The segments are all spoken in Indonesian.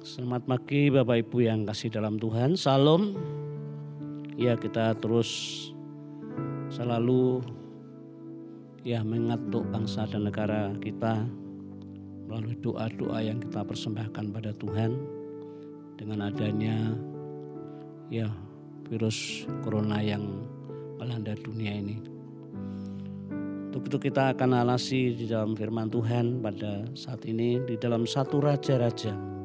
Selamat pagi Bapak Ibu yang kasih dalam Tuhan. Salam. Ya kita terus selalu ya mengingat untuk bangsa dan negara kita melalui doa-doa yang kita persembahkan pada Tuhan dengan adanya ya virus corona yang melanda dunia ini. Untuk itu kita akan alasi di dalam firman Tuhan pada saat ini di dalam satu raja-raja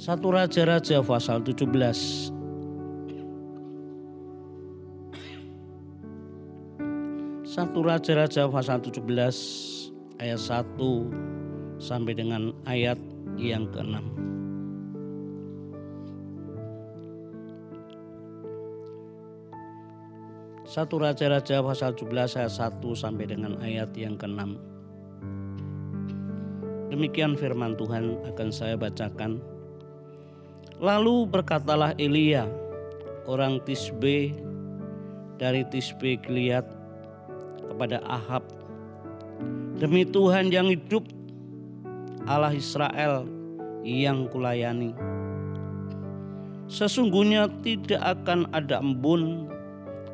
Satu Raja-Raja pasal 17. Satu Raja-Raja pasal 17 ayat 1 sampai dengan ayat yang ke-6. Satu Raja-Raja pasal 17 ayat 1 sampai dengan ayat yang ke-6. Demikian firman Tuhan akan saya bacakan Lalu berkatalah Elia, orang Tisbe dari Tisbe Gilead kepada Ahab, Demi Tuhan yang hidup, Allah Israel yang kulayani. Sesungguhnya tidak akan ada embun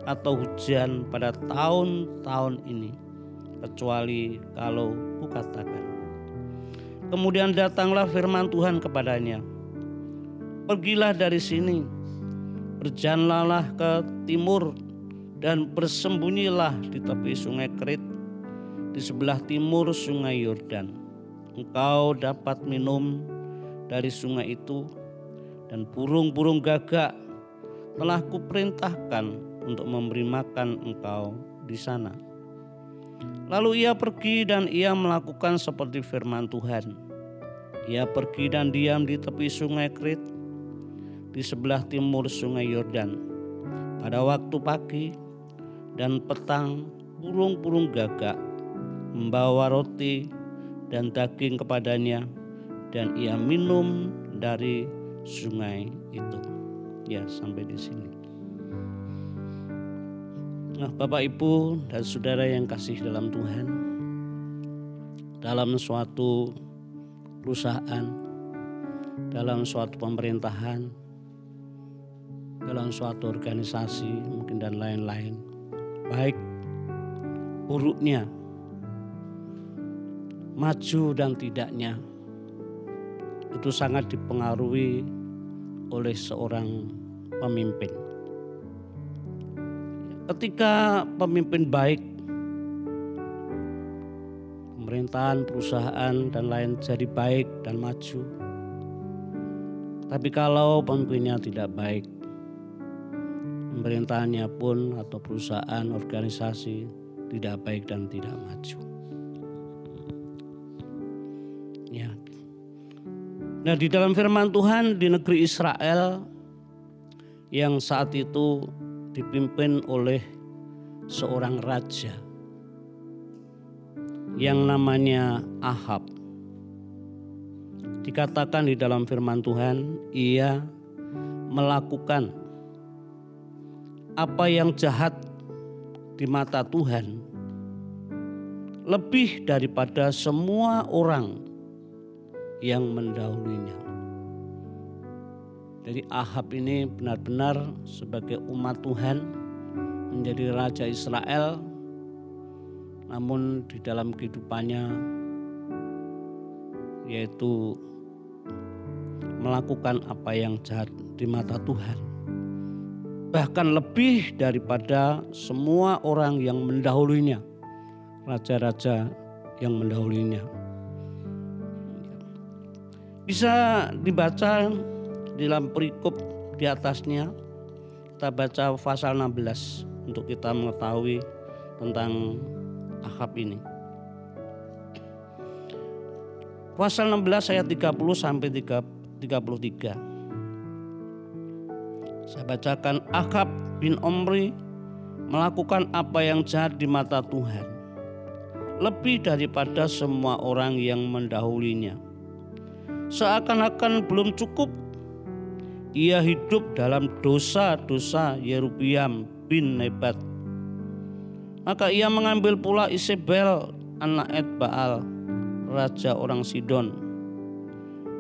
atau hujan pada tahun-tahun ini, kecuali kalau kukatakan. Kemudian datanglah firman Tuhan kepadanya, Pergilah dari sini, berjalanlah ke timur dan bersembunyilah di tepi sungai Krit di sebelah timur sungai Yordan. Engkau dapat minum dari sungai itu dan burung-burung gagak telah kuperintahkan untuk memberi makan engkau di sana. Lalu ia pergi dan ia melakukan seperti firman Tuhan. Ia pergi dan diam di tepi sungai Krit di sebelah timur sungai Yordan. Pada waktu pagi dan petang, burung-burung gagak membawa roti dan daging kepadanya dan ia minum dari sungai itu. Ya, sampai di sini. Nah, Bapak Ibu dan Saudara yang kasih dalam Tuhan, dalam suatu perusahaan, dalam suatu pemerintahan, dalam suatu organisasi mungkin dan lain-lain. Baik buruknya, maju dan tidaknya itu sangat dipengaruhi oleh seorang pemimpin. Ketika pemimpin baik, pemerintahan, perusahaan, dan lain jadi baik dan maju. Tapi kalau pemimpinnya tidak baik, pemerintahannya pun atau perusahaan, organisasi tidak baik dan tidak maju. Ya. Nah, di dalam firman Tuhan di negeri Israel yang saat itu dipimpin oleh seorang raja yang namanya Ahab. Dikatakan di dalam firman Tuhan, ia melakukan apa yang jahat di mata Tuhan lebih daripada semua orang yang mendahulunya. Jadi Ahab ini benar-benar sebagai umat Tuhan menjadi raja Israel namun di dalam kehidupannya yaitu melakukan apa yang jahat di mata Tuhan bahkan lebih daripada semua orang yang mendahulunya, raja-raja yang mendahulunya. Bisa dibaca dalam perikop di atasnya, kita baca pasal 16 untuk kita mengetahui tentang Ahab ini. Pasal 16 ayat 30 sampai 33. Saya bacakan Akab bin Omri melakukan apa yang jahat di mata Tuhan. Lebih daripada semua orang yang mendahulinya. Seakan-akan belum cukup ia hidup dalam dosa-dosa Yerubiam bin Nebat. Maka ia mengambil pula Isabel anak Ed Baal raja orang Sidon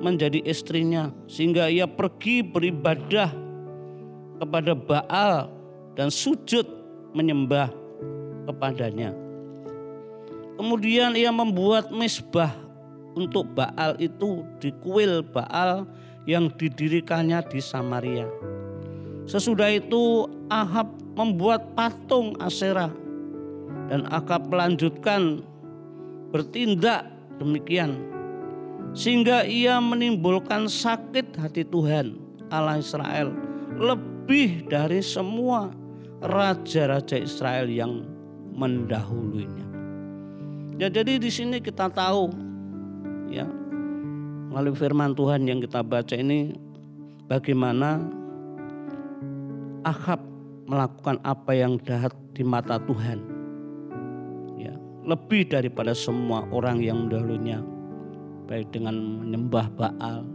menjadi istrinya sehingga ia pergi beribadah kepada Baal dan sujud menyembah kepadanya. Kemudian ia membuat mesbah untuk Baal itu di kuil Baal yang didirikannya di Samaria. Sesudah itu Ahab membuat patung Asera dan Ahab melanjutkan bertindak demikian sehingga ia menimbulkan sakit hati Tuhan Allah Israel dari semua raja-raja Israel yang mendahulunya. Ya, jadi di sini kita tahu ya melalui firman Tuhan yang kita baca ini bagaimana Ahab melakukan apa yang jahat di mata Tuhan. Ya, lebih daripada semua orang yang mendahulunya baik dengan menyembah Baal,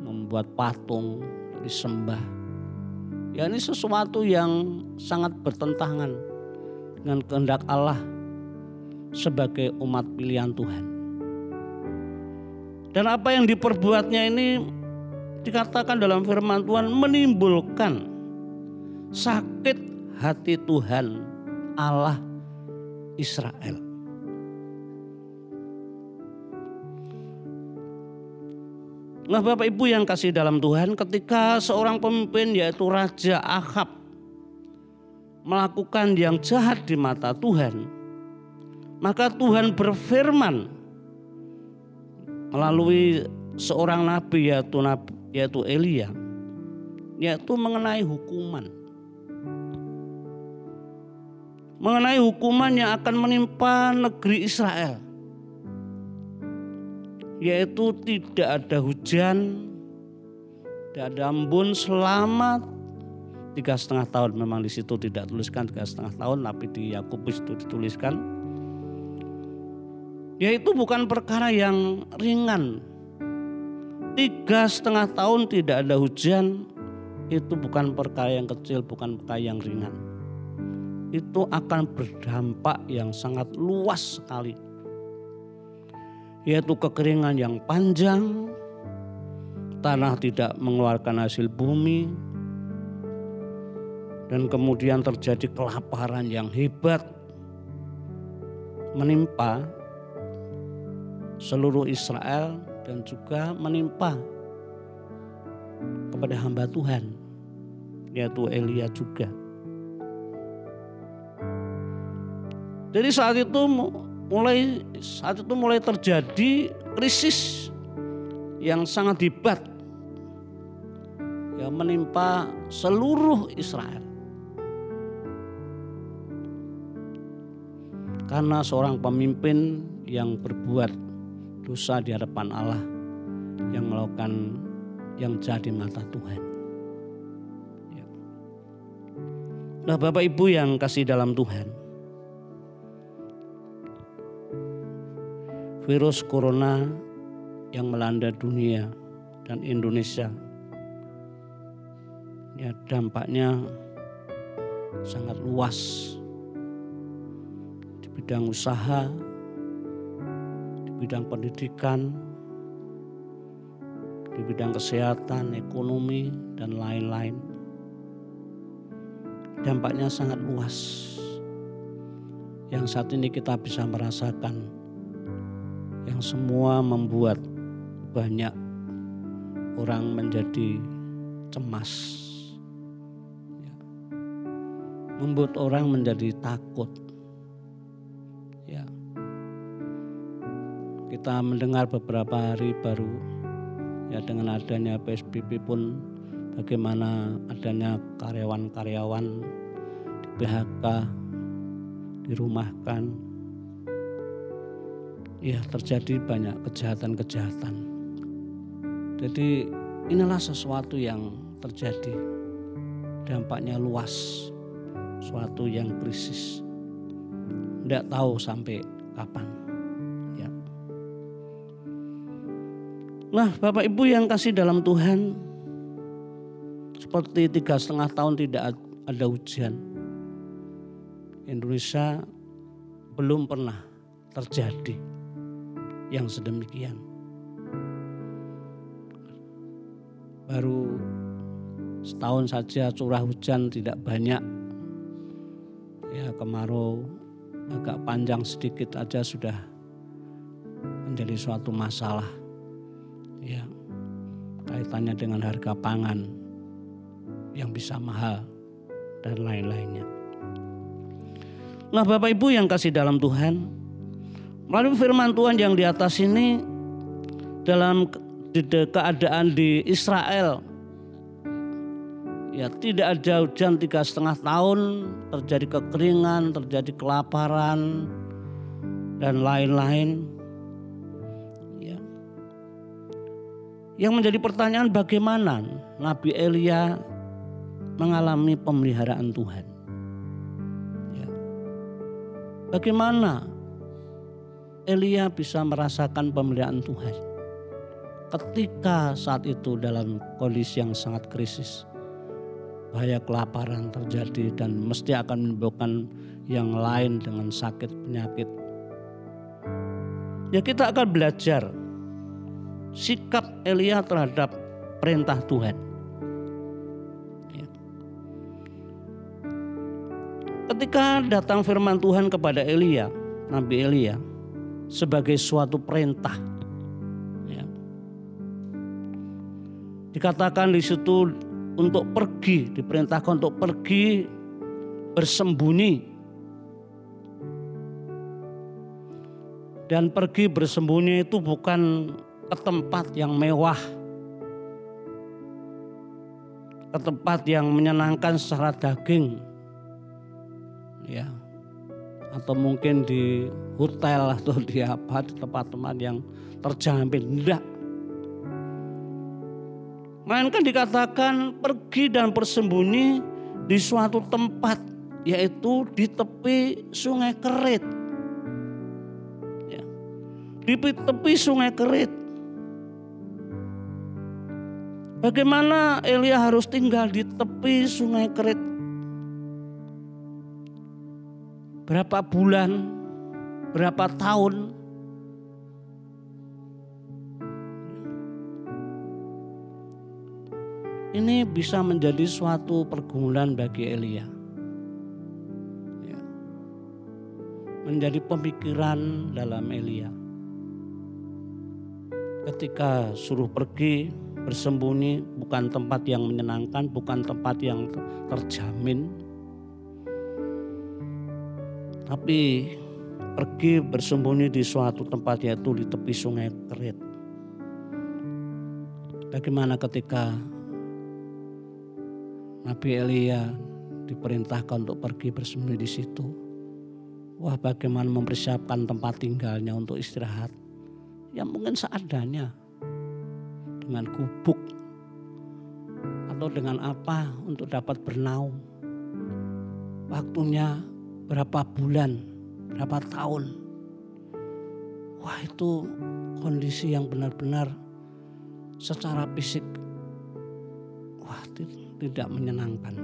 membuat patung disembah. Ya ini sesuatu yang sangat bertentangan dengan kehendak Allah sebagai umat pilihan Tuhan. Dan apa yang diperbuatnya ini dikatakan dalam firman Tuhan menimbulkan sakit hati Tuhan Allah Israel. Nah Bapak Ibu yang kasih dalam Tuhan ketika seorang pemimpin yaitu Raja Ahab melakukan yang jahat di mata Tuhan. Maka Tuhan berfirman melalui seorang nabi yaitu yaitu Elia yaitu mengenai hukuman mengenai hukuman yang akan menimpa negeri Israel yaitu tidak ada hujan tidak ada embun selama tiga setengah tahun memang di situ tidak tuliskan tiga setengah tahun tapi di Yakobus itu dituliskan yaitu bukan perkara yang ringan tiga setengah tahun tidak ada hujan itu bukan perkara yang kecil, bukan perkara yang ringan. Itu akan berdampak yang sangat luas sekali. Yaitu kekeringan yang panjang, tanah tidak mengeluarkan hasil bumi, dan kemudian terjadi kelaparan yang hebat menimpa seluruh Israel dan juga menimpa kepada hamba Tuhan yaitu Elia juga. Jadi saat itu mulai saat itu mulai terjadi krisis yang sangat hebat yang menimpa seluruh Israel. Karena seorang pemimpin yang berbuat dosa di hadapan Allah yang melakukan yang jadi mata Tuhan. Ya. Nah Bapak Ibu yang kasih dalam Tuhan. Virus corona yang melanda dunia dan Indonesia. Ya dampaknya sangat luas di bidang usaha, bidang pendidikan, di bidang kesehatan, ekonomi, dan lain-lain. Dampaknya sangat luas. Yang saat ini kita bisa merasakan, yang semua membuat banyak orang menjadi cemas. Ya. Membuat orang menjadi takut kita mendengar beberapa hari baru ya dengan adanya PSBB pun bagaimana adanya karyawan-karyawan di PHK dirumahkan ya terjadi banyak kejahatan-kejahatan. Jadi inilah sesuatu yang terjadi. Dampaknya luas. Suatu yang krisis. Tidak tahu sampai kapan. Nah Bapak Ibu yang kasih dalam Tuhan, seperti tiga setengah tahun tidak ada hujan. Indonesia belum pernah terjadi yang sedemikian. Baru setahun saja curah hujan tidak banyak. Ya kemarau agak panjang sedikit aja sudah menjadi suatu masalah. Ya kaitannya dengan harga pangan yang bisa mahal dan lain-lainnya. Nah Bapak Ibu yang kasih dalam Tuhan, melalui firman Tuhan yang di atas ini dalam keadaan di Israel ya tidak ada hujan tiga setengah tahun terjadi kekeringan terjadi kelaparan dan lain-lain. Ya. Yang menjadi pertanyaan bagaimana Nabi Elia mengalami pemeliharaan Tuhan? Ya. bagaimana Elia bisa merasakan pemeliharaan Tuhan ketika saat itu dalam kondisi yang sangat krisis bahaya kelaparan terjadi dan mesti akan menimbulkan yang lain dengan sakit penyakit. Ya kita akan belajar sikap Elia terhadap perintah Tuhan. Ya. Ketika datang firman Tuhan kepada Elia, Nabi Elia, sebagai suatu perintah. Ya. Dikatakan di situ untuk pergi, diperintahkan untuk pergi bersembunyi. Dan pergi bersembunyi itu bukan ke tempat yang mewah. Ke tempat yang menyenangkan secara daging. Ya. Atau mungkin di hotel atau di apa di tempat-tempat yang terjamin. Tidak Melainkan dikatakan pergi dan bersembunyi di suatu tempat yaitu di tepi sungai Kerit. Ya. Di tepi sungai Kerit. Bagaimana Elia harus tinggal di tepi sungai Kerit? Berapa bulan, berapa tahun ini bisa menjadi suatu pergumulan bagi Elia. Ya. Menjadi pemikiran dalam Elia. Ketika suruh pergi bersembunyi bukan tempat yang menyenangkan, bukan tempat yang terjamin. Tapi pergi bersembunyi di suatu tempat yaitu di tepi sungai Kerit. Bagaimana ketika Nabi Elia diperintahkan untuk pergi bersembunyi di situ. Wah bagaimana mempersiapkan tempat tinggalnya untuk istirahat. Ya mungkin seadanya. Dengan gubuk. Atau dengan apa untuk dapat bernaung. Waktunya berapa bulan, berapa tahun. Wah itu kondisi yang benar-benar secara fisik. Wah tidak menyenangkan.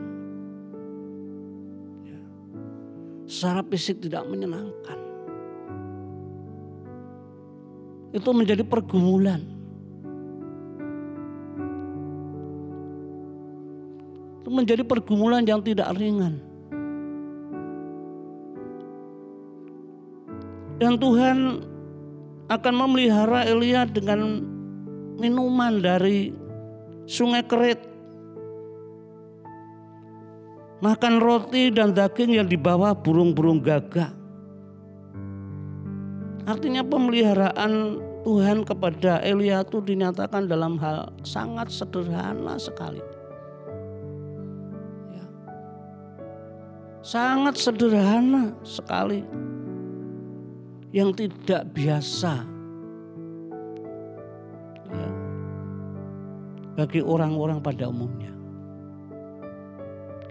Ya. Secara fisik tidak menyenangkan. Itu menjadi pergumulan. Itu menjadi pergumulan yang tidak ringan. Dan Tuhan akan memelihara Elia dengan minuman dari sungai Kerit makan roti dan daging yang dibawa burung-burung gagak. Artinya pemeliharaan Tuhan kepada Elia itu dinyatakan dalam hal sangat sederhana sekali. Ya. Sangat sederhana sekali. Yang tidak biasa. Ya. Bagi orang-orang pada umumnya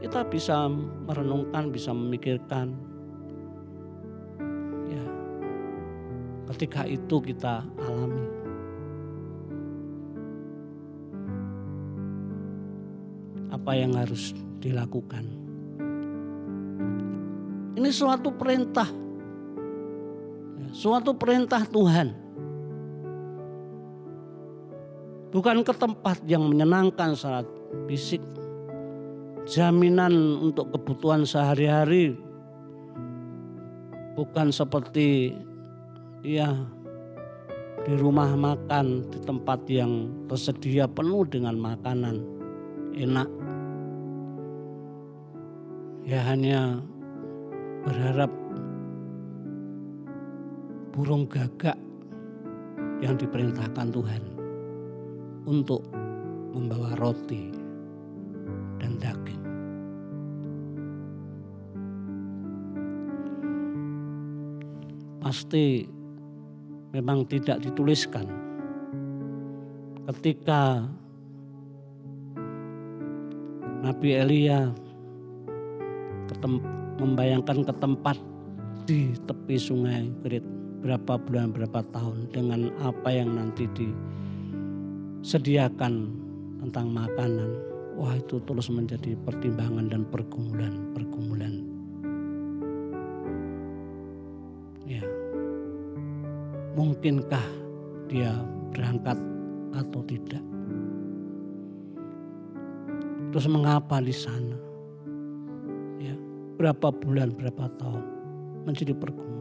kita bisa merenungkan, bisa memikirkan. Ya, ketika itu kita alami. Apa yang harus dilakukan? Ini suatu perintah, suatu perintah Tuhan. Bukan ke tempat yang menyenangkan saat fisik, jaminan untuk kebutuhan sehari-hari, bukan seperti ya di rumah makan di tempat yang tersedia penuh dengan makanan. Enak. Ya hanya berharap burung gagak yang diperintahkan Tuhan untuk membawa roti dan daging. Pasti memang tidak dituliskan ketika Nabi Elia membayangkan ke tempat di tepi sungai Kerit berapa bulan berapa tahun dengan apa yang nanti disediakan tentang makanan. Wah itu terus menjadi pertimbangan dan pergumulan-pergumulan ya. Mungkinkah dia berangkat atau tidak? Terus mengapa di sana? Ya berapa bulan berapa tahun? Menjadi pergumulan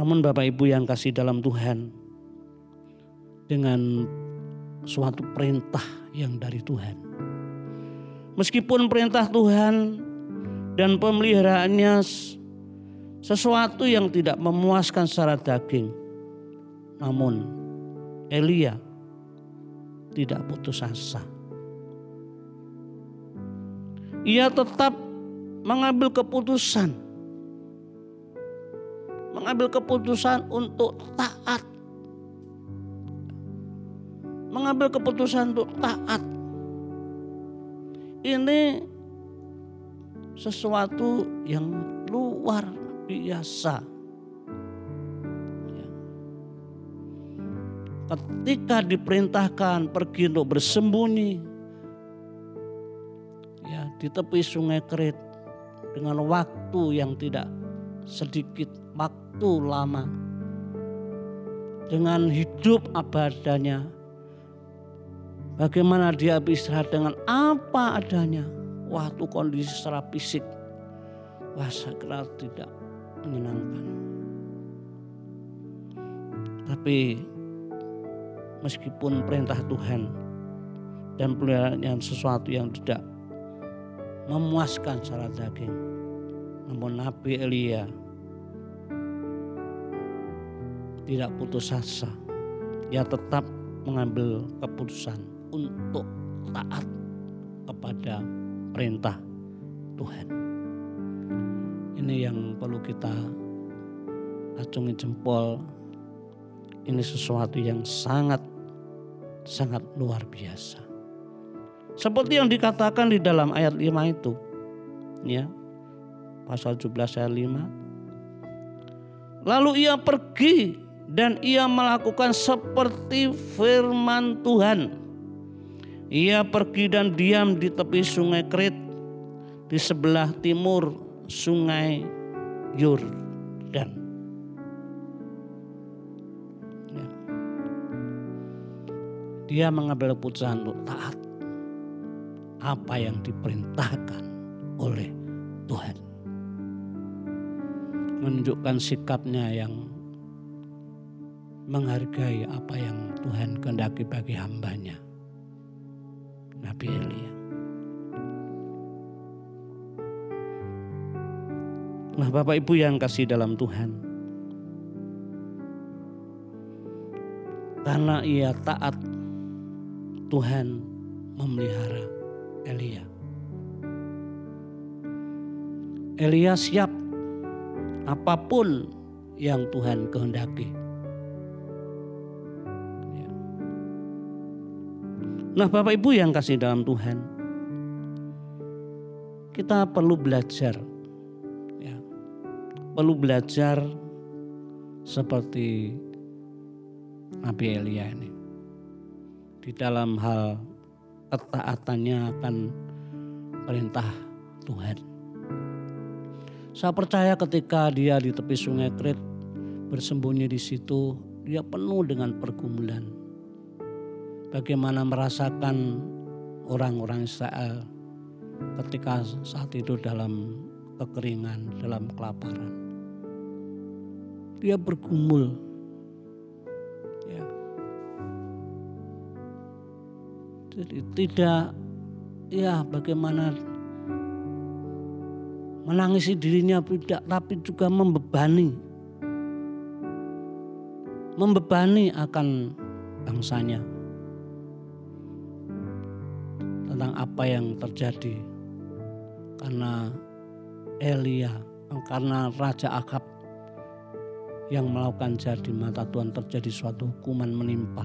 Namun Bapak Ibu yang kasih dalam Tuhan dengan suatu perintah yang dari Tuhan. Meskipun perintah Tuhan dan pemeliharaannya sesuatu yang tidak memuaskan secara daging. Namun Elia tidak putus asa. Ia tetap mengambil keputusan mengambil keputusan untuk taat. Mengambil keputusan untuk taat. Ini sesuatu yang luar biasa. Ya. Ketika diperintahkan pergi untuk bersembunyi ya di tepi sungai Kerit dengan waktu yang tidak sedikit waktu lama dengan hidup apa adanya. Bagaimana dia beristirahat dengan apa adanya. Waktu kondisi secara fisik. Wah saya tidak menyenangkan. Tapi meskipun perintah Tuhan dan peliharaan sesuatu yang tidak memuaskan secara daging. Namun Nabi Elia tidak putus asa. Ia tetap mengambil keputusan untuk taat kepada perintah Tuhan. Ini yang perlu kita acungi jempol. Ini sesuatu yang sangat sangat luar biasa. Seperti yang dikatakan di dalam ayat 5 itu. Ya. Pasal 17 ayat 5. Lalu ia pergi dan ia melakukan seperti firman Tuhan. Ia pergi dan diam di tepi sungai Krit di sebelah timur sungai Yordan. Ya. Dia mengambil keputusan untuk taat apa yang diperintahkan oleh Tuhan. Menunjukkan sikapnya yang menghargai apa yang Tuhan kehendaki bagi hambanya. Nabi Elia. Nah Bapak Ibu yang kasih dalam Tuhan. Karena ia taat Tuhan memelihara Elia. Elia siap apa pun yang Tuhan kehendaki. Nah Bapak Ibu yang kasih dalam Tuhan. Kita perlu belajar. Ya, perlu belajar seperti Nabi Elia ini. Di dalam hal ketaatannya akan perintah Tuhan. Saya percaya ketika dia di tepi sungai Krit bersembunyi di situ, dia penuh dengan pergumulan. Bagaimana merasakan orang-orang Israel ketika saat itu dalam kekeringan, dalam kelaparan. Dia bergumul. Ya. Jadi tidak ya bagaimana menangisi dirinya tidak tapi juga membebani membebani akan bangsanya tentang apa yang terjadi. Karena Elia karena Raja Akab yang melakukan jadi mata Tuhan terjadi suatu hukuman menimpa.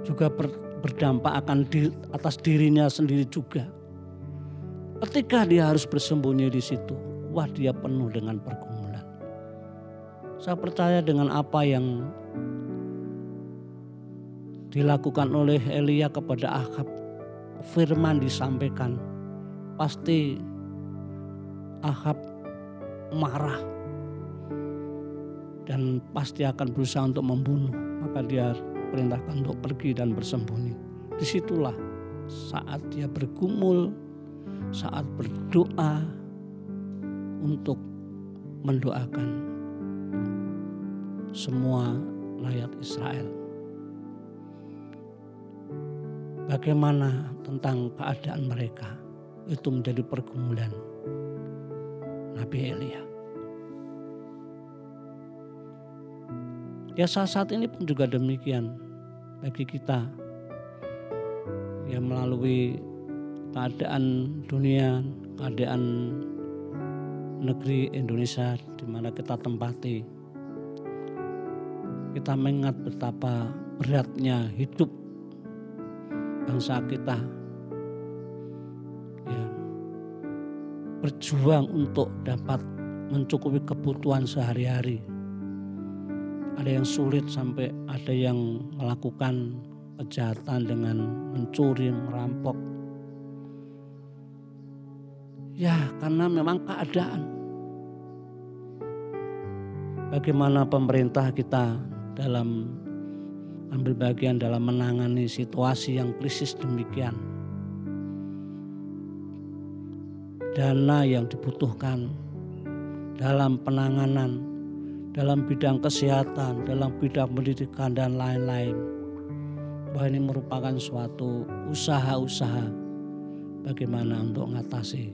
Juga ber, berdampak akan di atas dirinya sendiri juga. Ketika dia harus bersembunyi di situ wah dia penuh dengan pergumulan. Saya percaya dengan apa yang dilakukan oleh Elia kepada Akab firman disampaikan pasti Ahab marah dan pasti akan berusaha untuk membunuh. Maka dia perintahkan untuk pergi dan bersembunyi. Di situlah saat dia bergumul, saat berdoa untuk mendoakan semua rakyat Israel. Bagaimana tentang keadaan mereka? Itu menjadi pergumulan Nabi Elia. Ya saat-saat ini pun juga demikian bagi kita yang melalui keadaan dunia, keadaan negeri Indonesia di mana kita tempati. Kita mengingat betapa beratnya hidup bangsa kita berjuang untuk dapat mencukupi kebutuhan sehari-hari. Ada yang sulit sampai ada yang melakukan kejahatan dengan mencuri, merampok. Ya, karena memang keadaan. Bagaimana pemerintah kita dalam ambil bagian dalam menangani situasi yang krisis demikian dana yang dibutuhkan dalam penanganan, dalam bidang kesehatan, dalam bidang pendidikan dan lain-lain. Bahwa ini merupakan suatu usaha-usaha bagaimana untuk mengatasi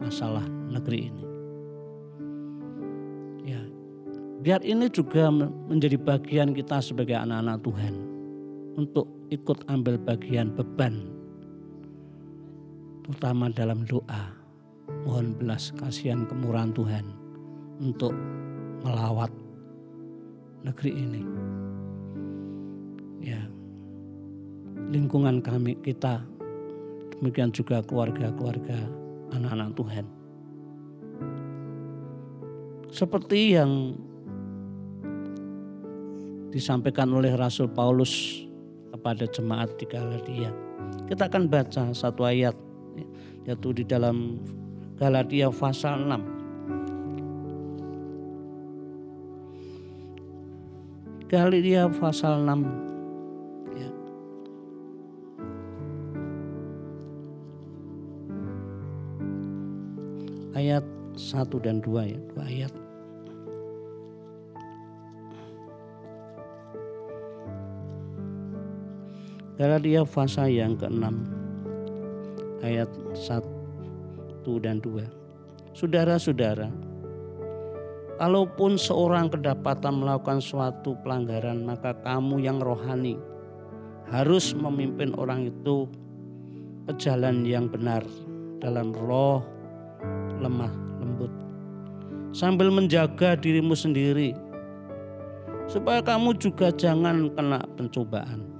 masalah negeri ini. Biar ini juga menjadi bagian kita sebagai anak-anak Tuhan untuk ikut ambil bagian beban terutama dalam doa. Mohon belas kasihan kemurahan Tuhan untuk melawat negeri ini. Ya, lingkungan kami kita demikian juga keluarga-keluarga anak-anak Tuhan. Seperti yang disampaikan oleh Rasul Paulus kepada jemaat di Galatia. Kita akan baca satu ayat yaitu di dalam Galatia pasal 6. Galatia pasal 6 ya. Ayat 1 dan 2 ya, dua ayat. Galatia pasal yang ke-6 ayat 1 dan 2. Saudara-saudara, kalaupun seorang kedapatan melakukan suatu pelanggaran, maka kamu yang rohani harus memimpin orang itu ke jalan yang benar dalam roh lemah lembut sambil menjaga dirimu sendiri supaya kamu juga jangan kena pencobaan.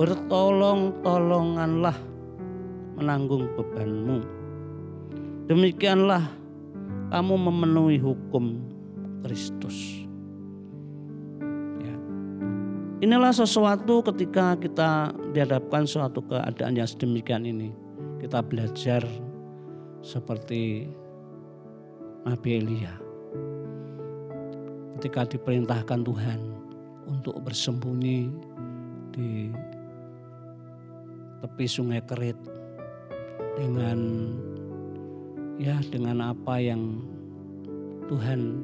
Bertolong-tolonganlah menanggung bebanmu. Demikianlah kamu memenuhi hukum Kristus. Ya. Inilah sesuatu ketika kita dihadapkan suatu keadaan yang sedemikian ini. Kita belajar seperti Nabi Elia. ketika diperintahkan Tuhan untuk bersembunyi di tepi sungai Kerit dengan ya dengan apa yang Tuhan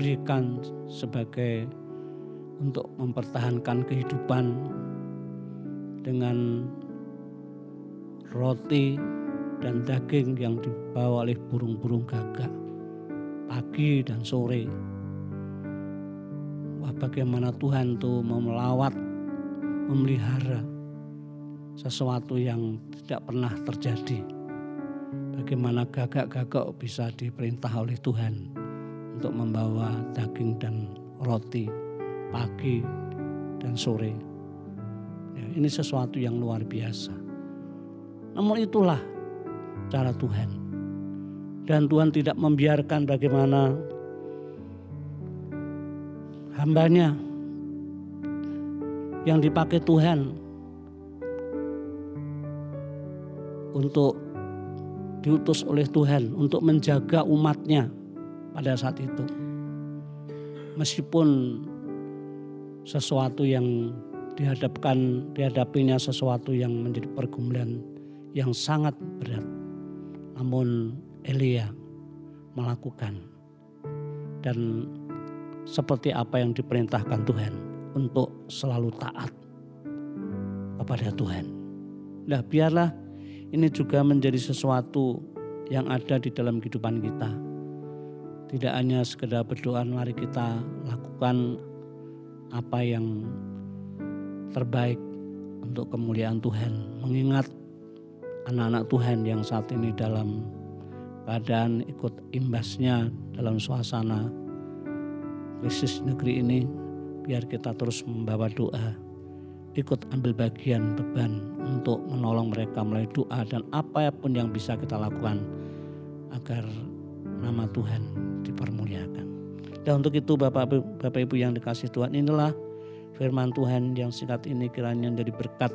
berikan sebagai untuk mempertahankan kehidupan dengan roti dan daging yang dibawa oleh burung-burung gagak pagi dan sore. Wah bagaimana Tuhan tuh mau melawat, memelihara sesuatu yang tidak pernah terjadi. Bagaimana gagak-gagak bisa diperintah oleh Tuhan untuk membawa daging dan roti pagi dan sore. Ya, ini sesuatu yang luar biasa. Namun itulah cara Tuhan. Dan Tuhan tidak membiarkan bagaimana hambanya yang dipakai Tuhan untuk diutus oleh Tuhan untuk menjaga umatnya pada saat itu. Meskipun sesuatu yang dihadapkan dihadapinya sesuatu yang menjadi pergumulan yang sangat berat. Namun Elia melakukan dan seperti apa yang diperintahkan Tuhan untuk selalu taat kepada Tuhan. Nah biarlah ini juga menjadi sesuatu yang ada di dalam kehidupan kita. Tidak hanya sekedar berdoa, mari kita lakukan apa yang terbaik untuk kemuliaan Tuhan. Mengingat anak-anak Tuhan yang saat ini dalam keadaan ikut imbasnya dalam suasana krisis negeri ini biar kita terus membawa doa ikut ambil bagian beban untuk menolong mereka melalui doa dan apa pun yang bisa kita lakukan agar nama Tuhan dipermuliakan. Dan untuk itu Bapak Bapak Ibu yang dikasih Tuhan inilah firman Tuhan yang singkat ini kiranya menjadi berkat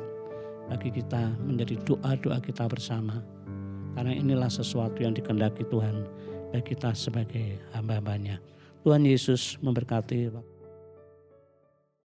bagi kita menjadi doa-doa kita bersama. Karena inilah sesuatu yang dikendaki Tuhan bagi kita sebagai hamba-hambanya. Tuhan Yesus memberkati.